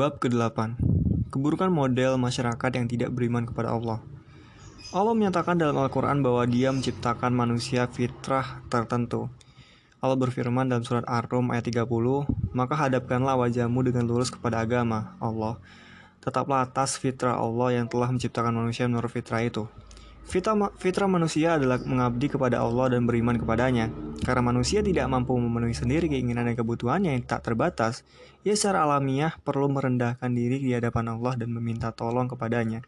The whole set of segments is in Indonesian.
Bab ke-8 Keburukan model masyarakat yang tidak beriman kepada Allah. Allah menyatakan dalam Al-Quran bahwa dia menciptakan manusia fitrah tertentu. Allah berfirman dalam surat Ar-Rum ayat 30 Maka hadapkanlah wajahmu dengan lurus kepada agama Allah. Tetaplah atas fitrah Allah yang telah menciptakan manusia menurut fitrah itu Fitrah, fitrah manusia adalah mengabdi kepada Allah dan beriman kepadanya. Karena manusia tidak mampu memenuhi sendiri keinginan dan kebutuhannya yang tak terbatas, ia secara alamiah perlu merendahkan diri di hadapan Allah dan meminta tolong kepadanya.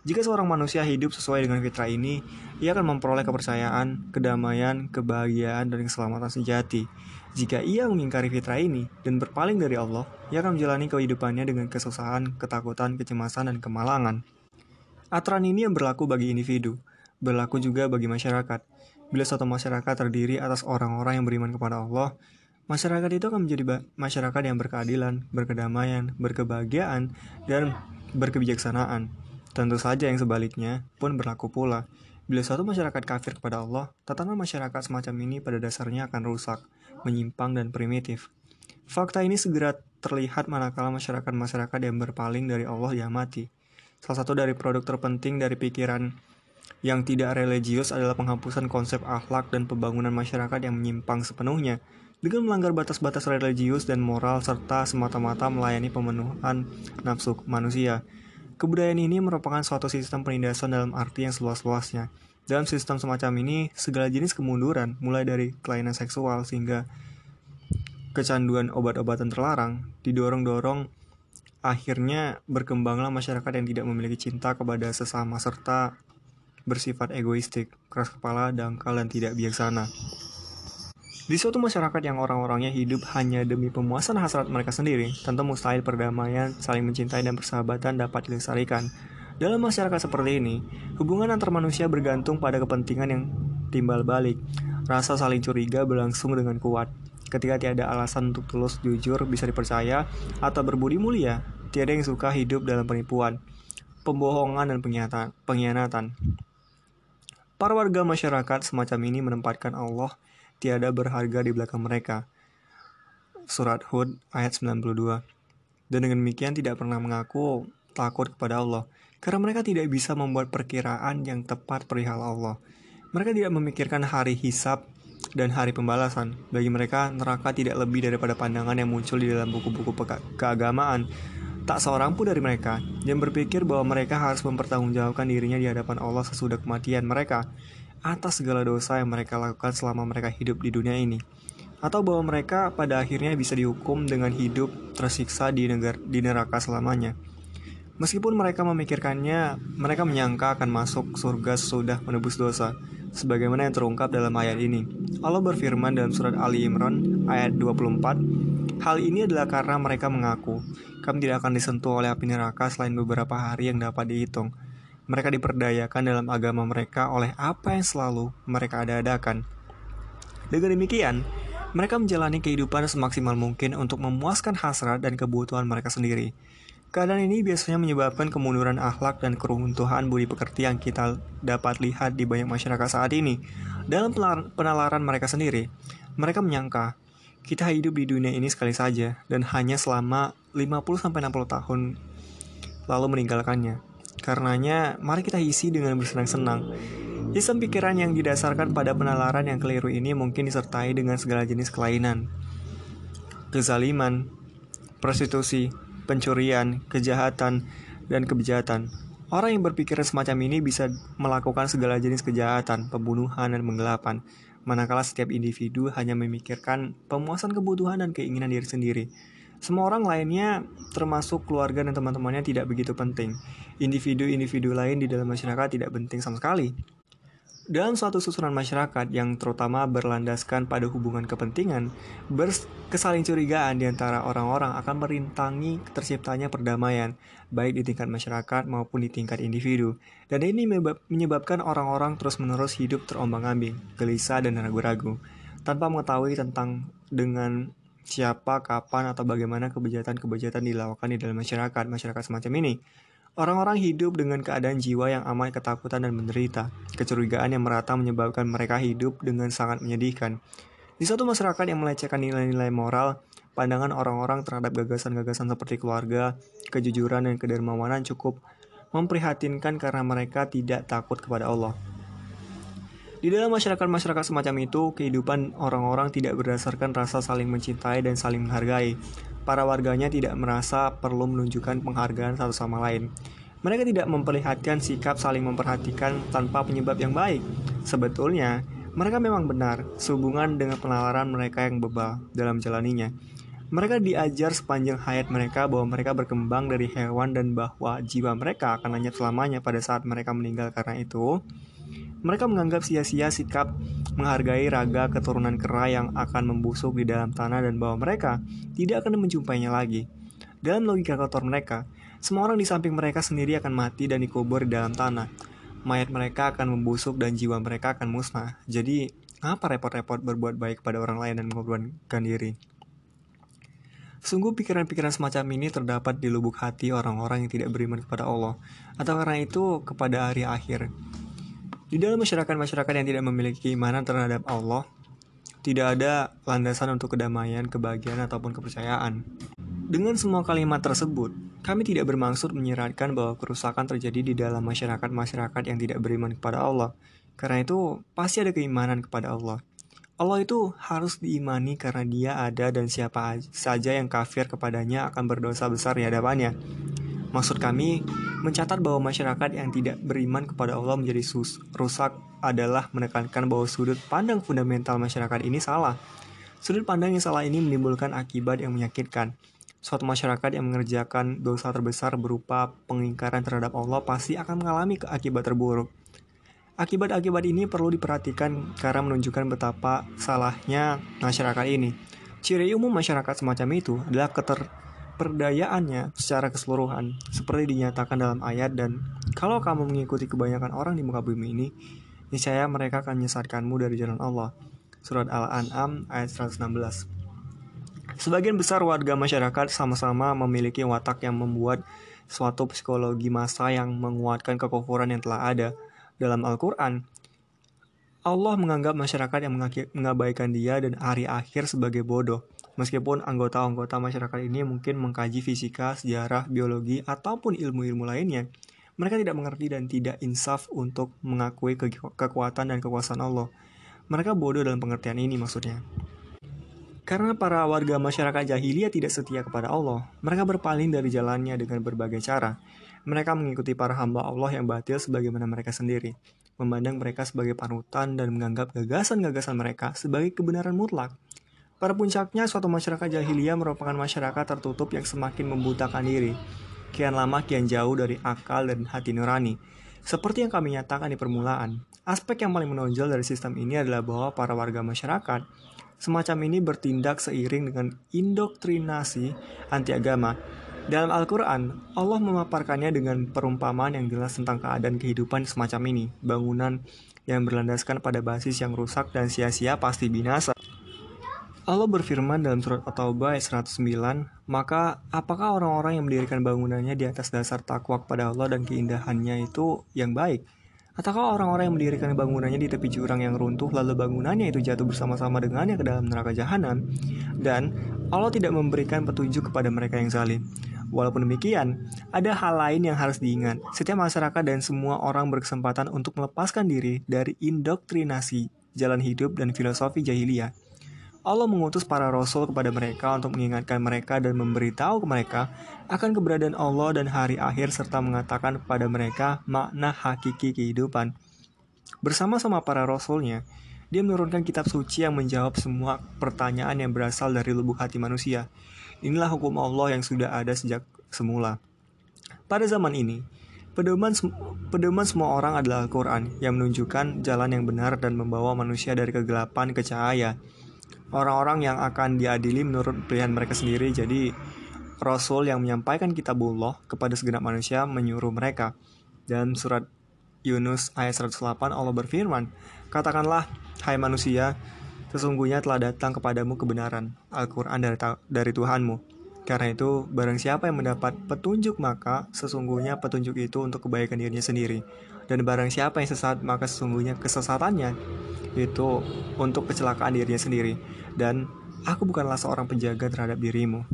Jika seorang manusia hidup sesuai dengan fitrah ini, ia akan memperoleh kepercayaan, kedamaian, kebahagiaan, dan keselamatan sejati. Jika ia mengingkari fitrah ini dan berpaling dari Allah, ia akan menjalani kehidupannya dengan kesusahan, ketakutan, kecemasan, dan kemalangan. Aturan ini yang berlaku bagi individu, berlaku juga bagi masyarakat. Bila suatu masyarakat terdiri atas orang-orang yang beriman kepada Allah, masyarakat itu akan menjadi masyarakat yang berkeadilan, berkedamaian, berkebahagiaan, dan berkebijaksanaan. Tentu saja yang sebaliknya pun berlaku pula. Bila suatu masyarakat kafir kepada Allah, tatanan masyarakat semacam ini pada dasarnya akan rusak, menyimpang, dan primitif. Fakta ini segera terlihat manakala masyarakat-masyarakat yang berpaling dari Allah diamati. Salah satu dari produk terpenting dari pikiran yang tidak religius adalah penghapusan konsep akhlak dan pembangunan masyarakat yang menyimpang sepenuhnya dengan melanggar batas-batas religius dan moral serta semata-mata melayani pemenuhan nafsu manusia. Kebudayaan ini merupakan suatu sistem penindasan dalam arti yang seluas-luasnya. Dalam sistem semacam ini, segala jenis kemunduran, mulai dari kelainan seksual sehingga kecanduan obat-obatan terlarang, didorong-dorong Akhirnya berkembanglah masyarakat yang tidak memiliki cinta kepada sesama serta bersifat egoistik, keras kepala, dangkal, dan tidak bijaksana. Di suatu masyarakat yang orang-orangnya hidup hanya demi pemuasan hasrat mereka sendiri, tentu mustahil perdamaian, saling mencintai, dan persahabatan dapat dilestarikan. Dalam masyarakat seperti ini, hubungan antar manusia bergantung pada kepentingan yang timbal balik. Rasa saling curiga berlangsung dengan kuat. Ketika tiada alasan untuk tulus jujur bisa dipercaya atau berbudi mulia, tiada yang suka hidup dalam penipuan, pembohongan dan pengkhianatan. Para warga masyarakat semacam ini menempatkan Allah tiada berharga di belakang mereka. Surat Hud ayat 92. Dan dengan demikian tidak pernah mengaku takut kepada Allah, karena mereka tidak bisa membuat perkiraan yang tepat perihal Allah. Mereka tidak memikirkan hari hisab dan hari pembalasan. Bagi mereka, neraka tidak lebih daripada pandangan yang muncul di dalam buku-buku keagamaan. Tak seorang pun dari mereka yang berpikir bahwa mereka harus mempertanggungjawabkan dirinya di hadapan Allah sesudah kematian mereka atas segala dosa yang mereka lakukan selama mereka hidup di dunia ini. Atau bahwa mereka pada akhirnya bisa dihukum dengan hidup tersiksa di, negara, di neraka selamanya. Meskipun mereka memikirkannya, mereka menyangka akan masuk surga sesudah menebus dosa sebagaimana yang terungkap dalam ayat ini. Allah berfirman dalam surat Ali Imran ayat 24, Hal ini adalah karena mereka mengaku, kami tidak akan disentuh oleh api neraka selain beberapa hari yang dapat dihitung. Mereka diperdayakan dalam agama mereka oleh apa yang selalu mereka ada-adakan. Dengan demikian, mereka menjalani kehidupan semaksimal mungkin untuk memuaskan hasrat dan kebutuhan mereka sendiri. Keadaan ini biasanya menyebabkan kemunduran akhlak dan keruntuhan budi pekerti yang kita dapat lihat di banyak masyarakat saat ini. Dalam penalaran mereka sendiri, mereka menyangka kita hidup di dunia ini sekali saja dan hanya selama 50-60 tahun lalu meninggalkannya. Karenanya, mari kita isi dengan bersenang-senang. Sistem pikiran yang didasarkan pada penalaran yang keliru ini mungkin disertai dengan segala jenis kelainan, kezaliman, prostitusi, pencurian, kejahatan, dan kebejatan. Orang yang berpikiran semacam ini bisa melakukan segala jenis kejahatan, pembunuhan, dan penggelapan, manakala setiap individu hanya memikirkan pemuasan kebutuhan dan keinginan diri sendiri. Semua orang lainnya, termasuk keluarga dan teman-temannya, tidak begitu penting. Individu-individu lain di dalam masyarakat tidak penting sama sekali. Dalam suatu susunan masyarakat yang terutama berlandaskan pada hubungan kepentingan, berkesaling curigaan di antara orang-orang akan merintangi terciptanya perdamaian, baik di tingkat masyarakat maupun di tingkat individu. Dan ini menyebabkan orang-orang terus-menerus hidup terombang-ambing, gelisah dan ragu-ragu, tanpa mengetahui tentang dengan siapa, kapan, atau bagaimana kebejatan-kebejatan dilakukan di dalam masyarakat, masyarakat semacam ini. Orang-orang hidup dengan keadaan jiwa yang amat ketakutan dan menderita. Kecurigaan yang merata menyebabkan mereka hidup dengan sangat menyedihkan. Di suatu masyarakat yang melecehkan nilai-nilai moral, pandangan orang-orang terhadap gagasan-gagasan seperti keluarga, kejujuran, dan kedermawanan cukup memprihatinkan karena mereka tidak takut kepada Allah. Di dalam masyarakat-masyarakat semacam itu, kehidupan orang-orang tidak berdasarkan rasa saling mencintai dan saling menghargai. Para warganya tidak merasa perlu menunjukkan penghargaan satu sama lain. Mereka tidak memperlihatkan sikap saling memperhatikan tanpa penyebab yang baik. Sebetulnya, mereka memang benar sehubungan dengan penalaran mereka yang bebal dalam jalaninya. Mereka diajar sepanjang hayat mereka bahwa mereka berkembang dari hewan dan bahwa jiwa mereka akan hanya selamanya pada saat mereka meninggal karena itu. Mereka menganggap sia-sia sikap menghargai raga keturunan kera yang akan membusuk di dalam tanah dan bahwa mereka tidak akan menjumpainya lagi. Dalam logika kotor mereka, semua orang di samping mereka sendiri akan mati dan dikubur di dalam tanah. Mayat mereka akan membusuk dan jiwa mereka akan musnah. Jadi, apa repot-repot berbuat baik pada orang lain dan mengorbankan diri? Sungguh pikiran-pikiran semacam ini terdapat di lubuk hati orang-orang yang tidak beriman kepada Allah, atau karena itu kepada hari akhir. Di dalam masyarakat-masyarakat yang tidak memiliki keimanan terhadap Allah, tidak ada landasan untuk kedamaian, kebahagiaan, ataupun kepercayaan. Dengan semua kalimat tersebut, kami tidak bermaksud menyiratkan bahwa kerusakan terjadi di dalam masyarakat-masyarakat yang tidak beriman kepada Allah. Karena itu, pasti ada keimanan kepada Allah. Allah itu harus diimani karena dia ada dan siapa saja yang kafir kepadanya akan berdosa besar di hadapannya. Maksud kami, mencatat bahwa masyarakat yang tidak beriman kepada Allah menjadi sus rusak adalah menekankan bahwa sudut pandang fundamental masyarakat ini salah. Sudut pandang yang salah ini menimbulkan akibat yang menyakitkan. Suatu masyarakat yang mengerjakan dosa terbesar berupa pengingkaran terhadap Allah pasti akan mengalami akibat terburuk. Akibat-akibat ini perlu diperhatikan karena menunjukkan betapa salahnya masyarakat ini. Ciri umum masyarakat semacam itu adalah keter perdayaannya secara keseluruhan, seperti dinyatakan dalam ayat dan kalau kamu mengikuti kebanyakan orang di muka bumi ini, niscaya mereka akan menyesatkanmu dari jalan Allah. Surat Al-An'am ayat 116. Sebagian besar warga masyarakat sama-sama memiliki watak yang membuat suatu psikologi masa yang menguatkan kekufuran yang telah ada. Dalam Al-Quran, Allah menganggap masyarakat yang mengabaikan dia dan hari akhir sebagai bodoh. Meskipun anggota-anggota masyarakat ini mungkin mengkaji fisika, sejarah, biologi, ataupun ilmu-ilmu lainnya, mereka tidak mengerti dan tidak insaf untuk mengakui ke kekuatan dan kekuasaan Allah. Mereka bodoh dalam pengertian ini maksudnya. Karena para warga masyarakat jahiliyah tidak setia kepada Allah, mereka berpaling dari jalannya dengan berbagai cara. Mereka mengikuti para hamba Allah yang batil sebagaimana mereka sendiri, memandang mereka sebagai panutan dan menganggap gagasan-gagasan mereka sebagai kebenaran mutlak. Pada puncaknya, suatu masyarakat jahiliyah merupakan masyarakat tertutup yang semakin membutakan diri. Kian lama kian jauh dari akal dan hati nurani. Seperti yang kami nyatakan di permulaan, aspek yang paling menonjol dari sistem ini adalah bahwa para warga masyarakat semacam ini bertindak seiring dengan indoktrinasi anti agama. Dalam Al-Quran, Allah memaparkannya dengan perumpamaan yang jelas tentang keadaan kehidupan semacam ini. Bangunan yang berlandaskan pada basis yang rusak dan sia-sia pasti binasa. Allah berfirman dalam surat At-Taubah ayat 109, maka apakah orang-orang yang mendirikan bangunannya di atas dasar takwa kepada Allah dan keindahannya itu yang baik? Ataukah orang-orang yang mendirikan bangunannya di tepi jurang yang runtuh lalu bangunannya itu jatuh bersama-sama dengannya ke dalam neraka jahanam? Dan Allah tidak memberikan petunjuk kepada mereka yang zalim. Walaupun demikian, ada hal lain yang harus diingat. Setiap masyarakat dan semua orang berkesempatan untuk melepaskan diri dari indoktrinasi jalan hidup dan filosofi jahiliyah. Allah mengutus para rasul kepada mereka untuk mengingatkan mereka dan memberitahu ke mereka akan keberadaan Allah dan hari akhir serta mengatakan kepada mereka makna hakiki kehidupan. Bersama-sama para rasulnya, dia menurunkan kitab suci yang menjawab semua pertanyaan yang berasal dari lubuk hati manusia. Inilah hukum Allah yang sudah ada sejak semula. Pada zaman ini, pedoman, pedoman semua orang adalah Al-Quran yang menunjukkan jalan yang benar dan membawa manusia dari kegelapan ke cahaya orang-orang yang akan diadili menurut pilihan mereka sendiri. Jadi Rasul yang menyampaikan kitabullah kepada segenap manusia menyuruh mereka. Dan surat Yunus ayat 108 Allah berfirman, Katakanlah, hai manusia, sesungguhnya telah datang kepadamu kebenaran, Al-Quran dari, dari Tuhanmu. Karena itu, barang siapa yang mendapat petunjuk maka sesungguhnya petunjuk itu untuk kebaikan dirinya sendiri. Dan barang siapa yang sesat maka sesungguhnya kesesatannya itu untuk kecelakaan dirinya sendiri dan Aku bukanlah seorang penjaga terhadap dirimu.